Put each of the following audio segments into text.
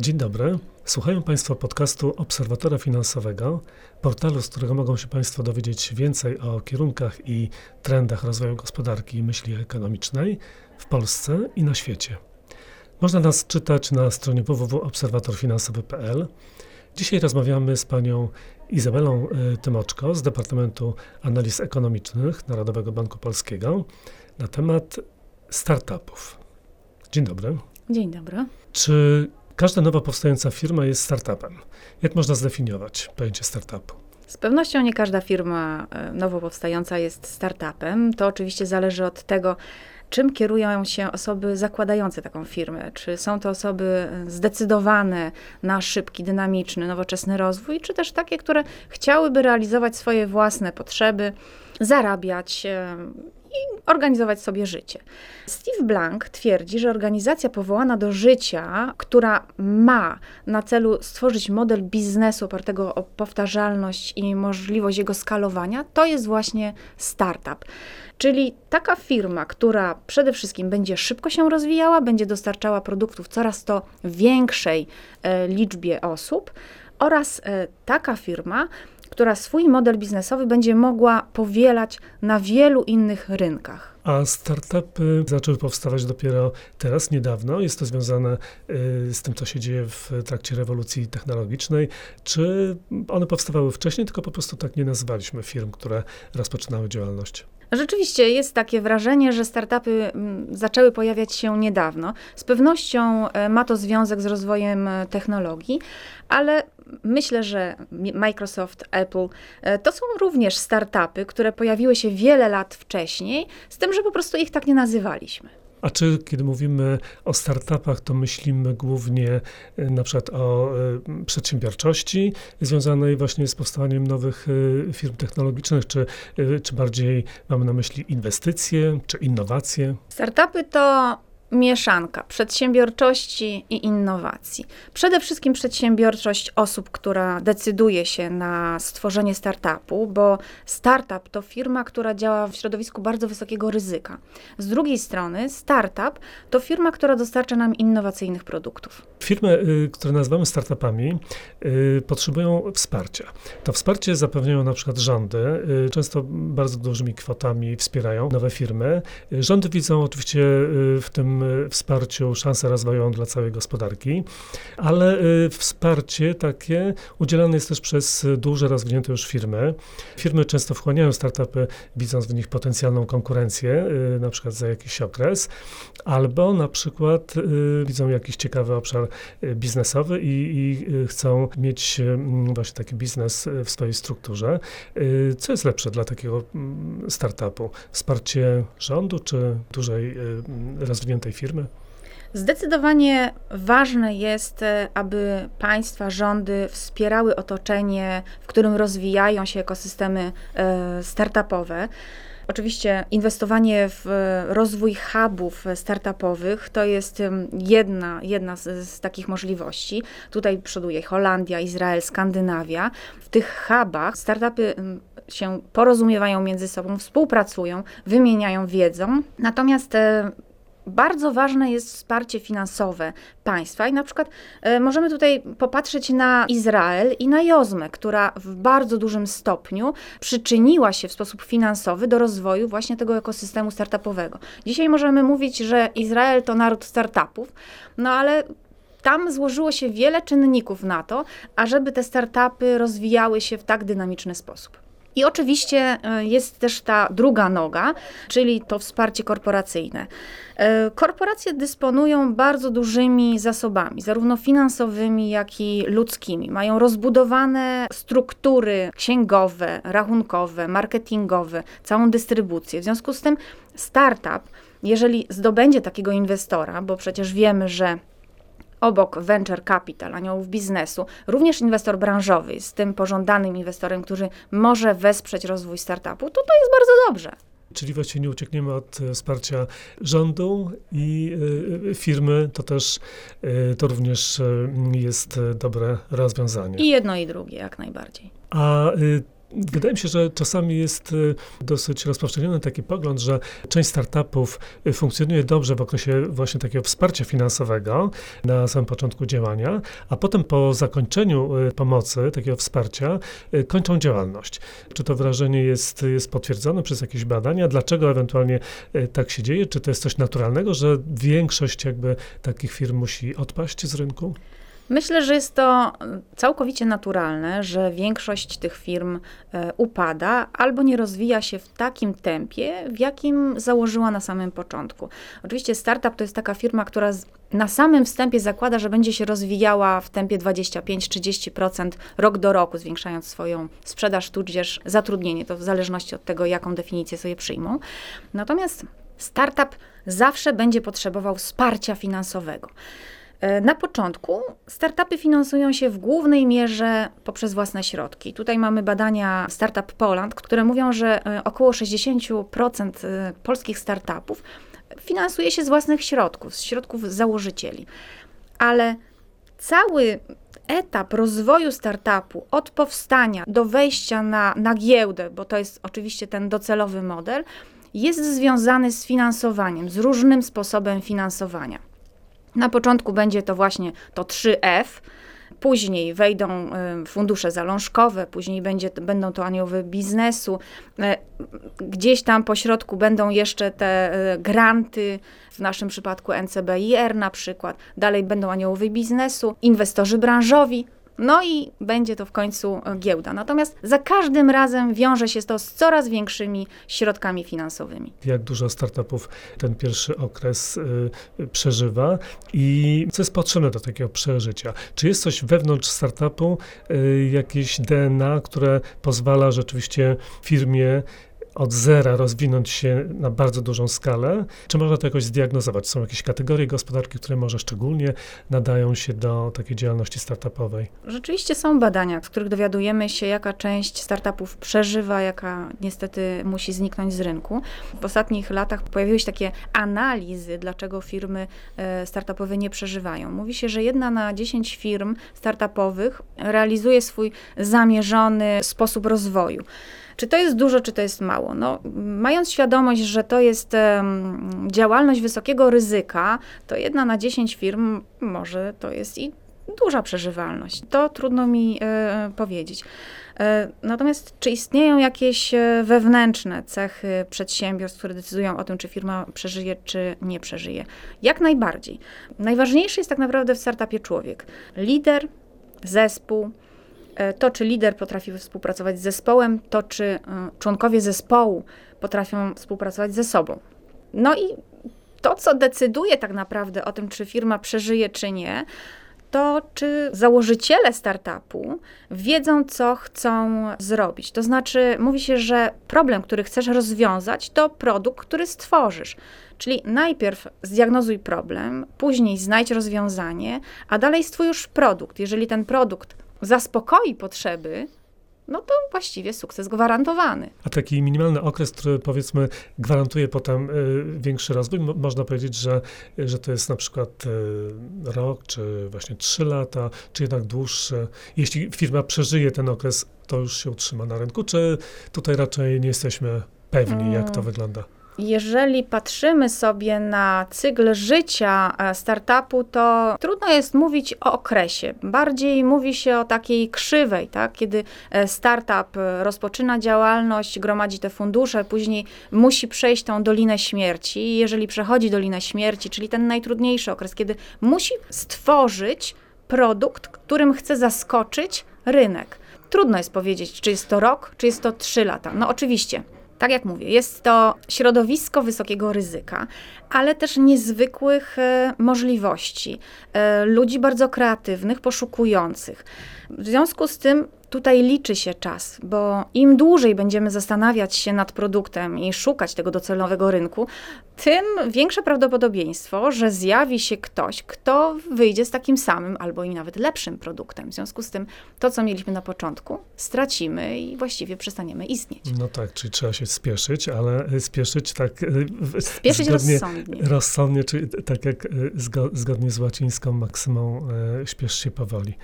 Dzień dobry. Słuchają Państwo podcastu Obserwatora Finansowego, portalu, z którego mogą się Państwo dowiedzieć więcej o kierunkach i trendach rozwoju gospodarki i myśli ekonomicznej w Polsce i na świecie. Można nas czytać na stronie www.obserwatorfinansowy.pl. Dzisiaj rozmawiamy z panią Izabelą y, Tymoczko z Departamentu Analiz Ekonomicznych Narodowego Banku Polskiego na temat startupów. Dzień dobry. Dzień dobry. Czy każda nowa powstająca firma jest startupem? Jak można zdefiniować pojęcie startupu? Z pewnością nie każda firma e, nowo powstająca jest startupem. To oczywiście zależy od tego, czym kierują się osoby zakładające taką firmę. Czy są to osoby zdecydowane na szybki, dynamiczny, nowoczesny rozwój, czy też takie, które chciałyby realizować swoje własne potrzeby, zarabiać e, i organizować sobie życie. Steve Blank twierdzi, że organizacja powołana do życia, która ma na celu stworzyć model biznesu opartego o powtarzalność i możliwość jego skalowania, to jest właśnie startup. Czyli taka firma, która przede wszystkim będzie szybko się rozwijała, będzie dostarczała produktów coraz to większej e, liczbie osób oraz e, taka firma, która swój model biznesowy będzie mogła powielać na wielu innych rynkach. A startupy zaczęły powstawać dopiero teraz, niedawno. Jest to związane y, z tym, co się dzieje w trakcie rewolucji technologicznej. Czy one powstawały wcześniej, tylko po prostu tak nie nazywaliśmy firm, które rozpoczynały działalność? Rzeczywiście jest takie wrażenie, że startupy mm, zaczęły pojawiać się niedawno. Z pewnością e, ma to związek z rozwojem e, technologii, ale myślę, że Microsoft, Apple e, to są również startupy, które pojawiły się wiele lat wcześniej, z tym, że po prostu ich tak nie nazywaliśmy. A czy kiedy mówimy o startupach, to myślimy głównie e, na przykład o e, przedsiębiorczości związanej właśnie z powstawaniem nowych firm technologicznych, czy, czy bardziej mamy na myśli inwestycje, czy innowacje? Startupy to mieszanka przedsiębiorczości i innowacji. Przede wszystkim przedsiębiorczość osób, która decyduje się na stworzenie startupu, bo startup to firma, która działa w środowisku bardzo wysokiego ryzyka. Z drugiej strony, startup to firma, która dostarcza nam innowacyjnych produktów. Firmy, y, które nazywamy startupami, y, potrzebują wsparcia. To wsparcie zapewniają na przykład rządy, y, często bardzo dużymi kwotami wspierają nowe firmy. Rządy widzą oczywiście w tym wsparciu szansę rozwojową dla całej gospodarki, ale wsparcie takie udzielane jest też przez duże, rozwinięte już firmy. Firmy często wchłaniają startupy, widząc w nich potencjalną konkurencję, na przykład za jakiś okres, albo na przykład widzą jakiś ciekawy obszar Y, biznesowy i, i y, chcą mieć mm, właśnie taki biznes w swojej strukturze. Y, co jest lepsze dla takiego mm, startupu? Wsparcie rządu czy dużej, rozwiniętej firmy? Zdecydowanie ważne jest, aby państwa, rządy wspierały otoczenie, w którym rozwijają się ekosystemy startupowe. Oczywiście inwestowanie w rozwój hubów startupowych to jest jedna, jedna z, z, takich możliwości. Tutaj przoduje Holandia, Izrael, Skandynawia. W tych hubach startupy się porozumiewają między sobą, współpracują, wymieniają wiedzą. Natomiast e, bardzo ważne jest wsparcie finansowe państwa i na przykład e, możemy tutaj popatrzeć na Izrael i na Jozmę, która w bardzo dużym stopniu przyczyniła się w sposób finansowy do rozwoju właśnie tego ekosystemu startupowego. Dzisiaj możemy mówić, że Izrael to naród startupów, no ale tam złożyło się wiele czynników na to, ażeby te startupy rozwijały się w tak dynamiczny sposób. I oczywiście e, jest też ta druga noga, czyli to wsparcie korporacyjne. E, korporacje dysponują bardzo dużymi zasobami, zarówno finansowymi, jak i ludzkimi. Mają rozbudowane struktury księgowe, rachunkowe, marketingowe, całą dystrybucję. W związku z tym startup, jeżeli zdobędzie takiego inwestora, bo przecież wiemy, że obok venture capital, aniołów biznesu, również inwestor branżowy jest tym pożądanym inwestorem, który może wesprzeć rozwój startupu, to to jest bardzo dobrze. Czyli właściwie nie uciekniemy od e, wsparcia rządu i e, firmy, to też e, to również jest dobre rozwiązanie. I jedno i drugie, jak najbardziej. A Wydaje mi się, że czasami jest y, dosyć rozpowszechniony taki pogląd, że część startupów y, funkcjonuje dobrze w okresie właśnie takiego wsparcia finansowego na samym początku działania, a potem po zakończeniu y, pomocy, takiego wsparcia, kończą działalność. Czy to wrażenie jest, jest potwierdzone przez jakieś badania? Dlaczego ewentualnie tak się dzieje? Czy to jest coś naturalnego, że większość jakby takich firm musi odpaść z rynku? Myślę, że jest to całkowicie naturalne, że większość tych firm e, upada albo nie rozwija się w takim tempie, w jakim założyła na samym początku. Oczywiście startup to jest taka firma, która na samym wstępie zakłada, że będzie się rozwijała w tempie 25-30% rok do roku, zwiększając swoją sprzedaż tudzież zatrudnienie. To w zależności od tego, jaką definicję sobie przyjmą. Natomiast startup zawsze będzie potrzebował wsparcia finansowego. Na początku startupy finansują się w głównej mierze poprzez własne środki. Tutaj mamy badania Startup Poland, które mówią, że e, około 60% e, polskich startupów finansuje się z własnych środków, z środków założycieli. Ale cały etap rozwoju startupu od powstania do wejścia na, na giełdę, bo to jest oczywiście ten docelowy model, jest związany z finansowaniem, z różnym sposobem finansowania. Na początku będzie to właśnie to 3F, później wejdą y, fundusze zalążkowe, później będzie, będą to anioły biznesu, e, gdzieś tam po środku będą jeszcze te e, granty, w naszym przypadku NCBIR na przykład, dalej będą aniołowie biznesu, inwestorzy branżowi, no i będzie to w końcu giełda. Natomiast za każdym razem wiąże się to z coraz większymi środkami finansowymi. Jak dużo startupów ten pierwszy okres y, przeżywa i co jest potrzebne do takiego przeżycia? Czy jest coś wewnątrz startupu, y, jakieś DNA, które pozwala rzeczywiście firmie od zera rozwinąć się na bardzo dużą skalę? Czy można to jakoś zdiagnozować? Są jakieś kategorie gospodarki, które może szczególnie nadają się do takiej działalności startupowej? Rzeczywiście są badania, z których dowiadujemy się, jaka część startupów przeżywa, jaka niestety musi zniknąć z rynku. W ostatnich latach pojawiły się takie analizy, dlaczego firmy e, startupowe nie przeżywają. Mówi się, że jedna na dziesięć firm startupowych realizuje swój zamierzony sposób rozwoju. Czy to jest dużo, czy to jest mało? No, mając świadomość, że to jest um, działalność wysokiego ryzyka, to jedna na dziesięć firm może to jest i duża przeżywalność. To trudno mi e, powiedzieć. E, natomiast czy istnieją jakieś e, wewnętrzne cechy przedsiębiorstw, które decydują o tym, czy firma przeżyje, czy nie przeżyje? Jak najbardziej. Najważniejszy jest tak naprawdę w startupie człowiek. Lider, zespół, to, czy lider potrafi współpracować z zespołem, to, czy e, członkowie zespołu potrafią współpracować ze sobą. No i to, co decyduje tak naprawdę o tym, czy firma przeżyje, czy nie, to czy założyciele startupu wiedzą, co chcą zrobić. To znaczy, mówi się, że problem, który chcesz rozwiązać, to produkt, który stworzysz. Czyli najpierw zdiagnozuj problem, później znajdź rozwiązanie, a dalej stwórz już produkt. Jeżeli ten produkt zaspokoi potrzeby, no to właściwie sukces gwarantowany. A taki minimalny okres, który powiedzmy gwarantuje potem y, większy rozwój, można powiedzieć, że, że to jest na przykład y, rok, czy właśnie trzy lata, czy jednak dłuższy. Jeśli firma przeżyje ten okres, to już się utrzyma na rynku, czy tutaj raczej nie jesteśmy pewni, jak to mm. wygląda? Jeżeli patrzymy sobie na cykl życia e, startupu, to trudno jest mówić o okresie. Bardziej mówi się o takiej krzywej, tak? kiedy e, startup rozpoczyna działalność, gromadzi te fundusze, później musi przejść tą dolinę śmierci. Jeżeli przechodzi dolinę śmierci, czyli ten najtrudniejszy okres, kiedy musi stworzyć produkt, którym chce zaskoczyć rynek. Trudno jest powiedzieć, czy jest to rok, czy jest to trzy lata. No oczywiście, tak jak mówię, jest to środowisko wysokiego ryzyka, ale też niezwykłych e, możliwości, e, ludzi bardzo kreatywnych, poszukujących. W związku z tym tutaj liczy się czas, bo im dłużej będziemy zastanawiać się nad produktem i szukać tego docelowego rynku, tym większe prawdopodobieństwo, że zjawi się ktoś, kto wyjdzie z takim samym albo i nawet lepszym produktem. W związku z tym to, co mieliśmy na początku, stracimy i właściwie przestaniemy istnieć. No tak, czyli trzeba się spieszyć, ale spieszyć tak spieszyć zgodnie, rozsądnie. rozsądnie, czyli tak jak zgodnie z łacińską maksymą, śpiesz się powoli.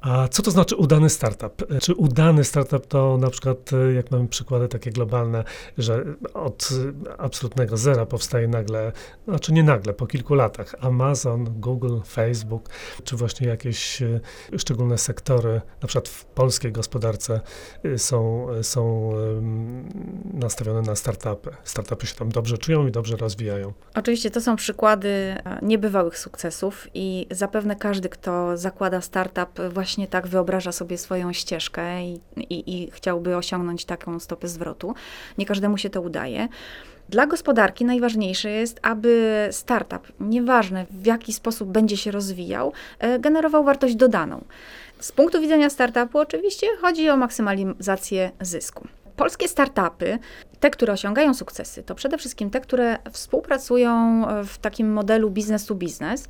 A co to znaczy udany startup? Czy udany startup to na przykład, e, jak mamy przykłady takie globalne, że od absolutnego zera powstaje nagle, znaczy nie nagle, po kilku latach, Amazon, Google, Facebook, czy właśnie jakieś e, szczególne sektory, na przykład w polskiej gospodarce e, są, są nastawione na startupy. Startupy się tam dobrze czują i dobrze rozwijają. Oczywiście to są przykłady niebywałych sukcesów i zapewne każdy, kto zakłada startup, właśnie tak wyobraża sobie swoją ścieżkę i, i, i chciałby osiągnąć taką stopę zwrotu. Nie każdemu się to udaje. Dla gospodarki najważniejsze jest, aby startup, nieważne w jaki sposób będzie się rozwijał, e, generował wartość dodaną. Z punktu widzenia startupu oczywiście chodzi o maksymalizację zysku. Polskie startupy, te, które osiągają sukcesy, to przede wszystkim te, które współpracują w takim modelu business to business,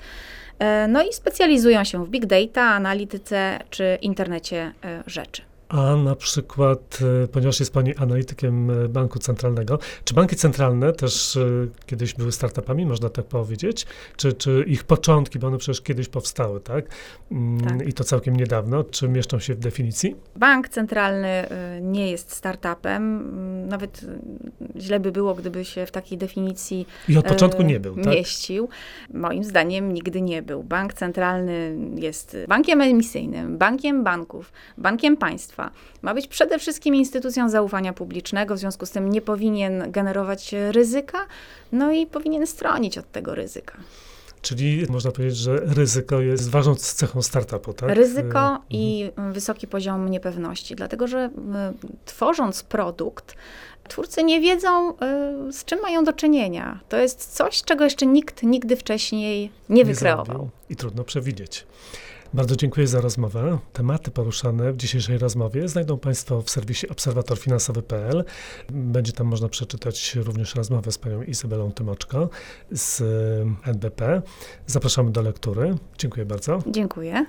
e, no i specjalizują się w big data, analityce czy internecie e, rzeczy. A na przykład, e, ponieważ jest Pani analitykiem e, banku centralnego, czy banki centralne też e, kiedyś były startupami, można tak powiedzieć? Czy, czy ich początki, bo one przecież kiedyś powstały, tak? Mm, Tak. I to całkiem niedawno. Czy mieszczą się w definicji? Bank centralny nie jest startupem. Mm, Nawet źle by było, gdyby się w takiej definicji I od początku nie był, tak? mieścił. Moim zdaniem nigdy nie był. Bank centralny jest bankiem emisyjnym, bankiem banków, bankiem państwa. Ma być przede wszystkim instytucją zaufania publicznego, w związku z tym nie powinien generować ryzyka, no i powinien stronić od tego ryzyka. Czyli można powiedzieć, że ryzyko jest ważną cechą startupu, tak? Ryzyko E, i wysoki poziom niepewności, dlatego że tworząc produkt, twórcy nie wiedzą, y, z czym mają do czynienia. To jest coś, czego jeszcze nikt nigdy wcześniej nie wykreował. zrobił I trudno przewidzieć. Bardzo dziękuję za rozmowę. Tematy poruszane w dzisiejszej rozmowie znajdą Państwo w serwisie obserwatorfinansowy.pl. Będzie tam można przeczytać również rozmowę z panią Izabelą Tymoczko z NBP. Zapraszamy do lektury. Dziękuję bardzo. Dziękuję.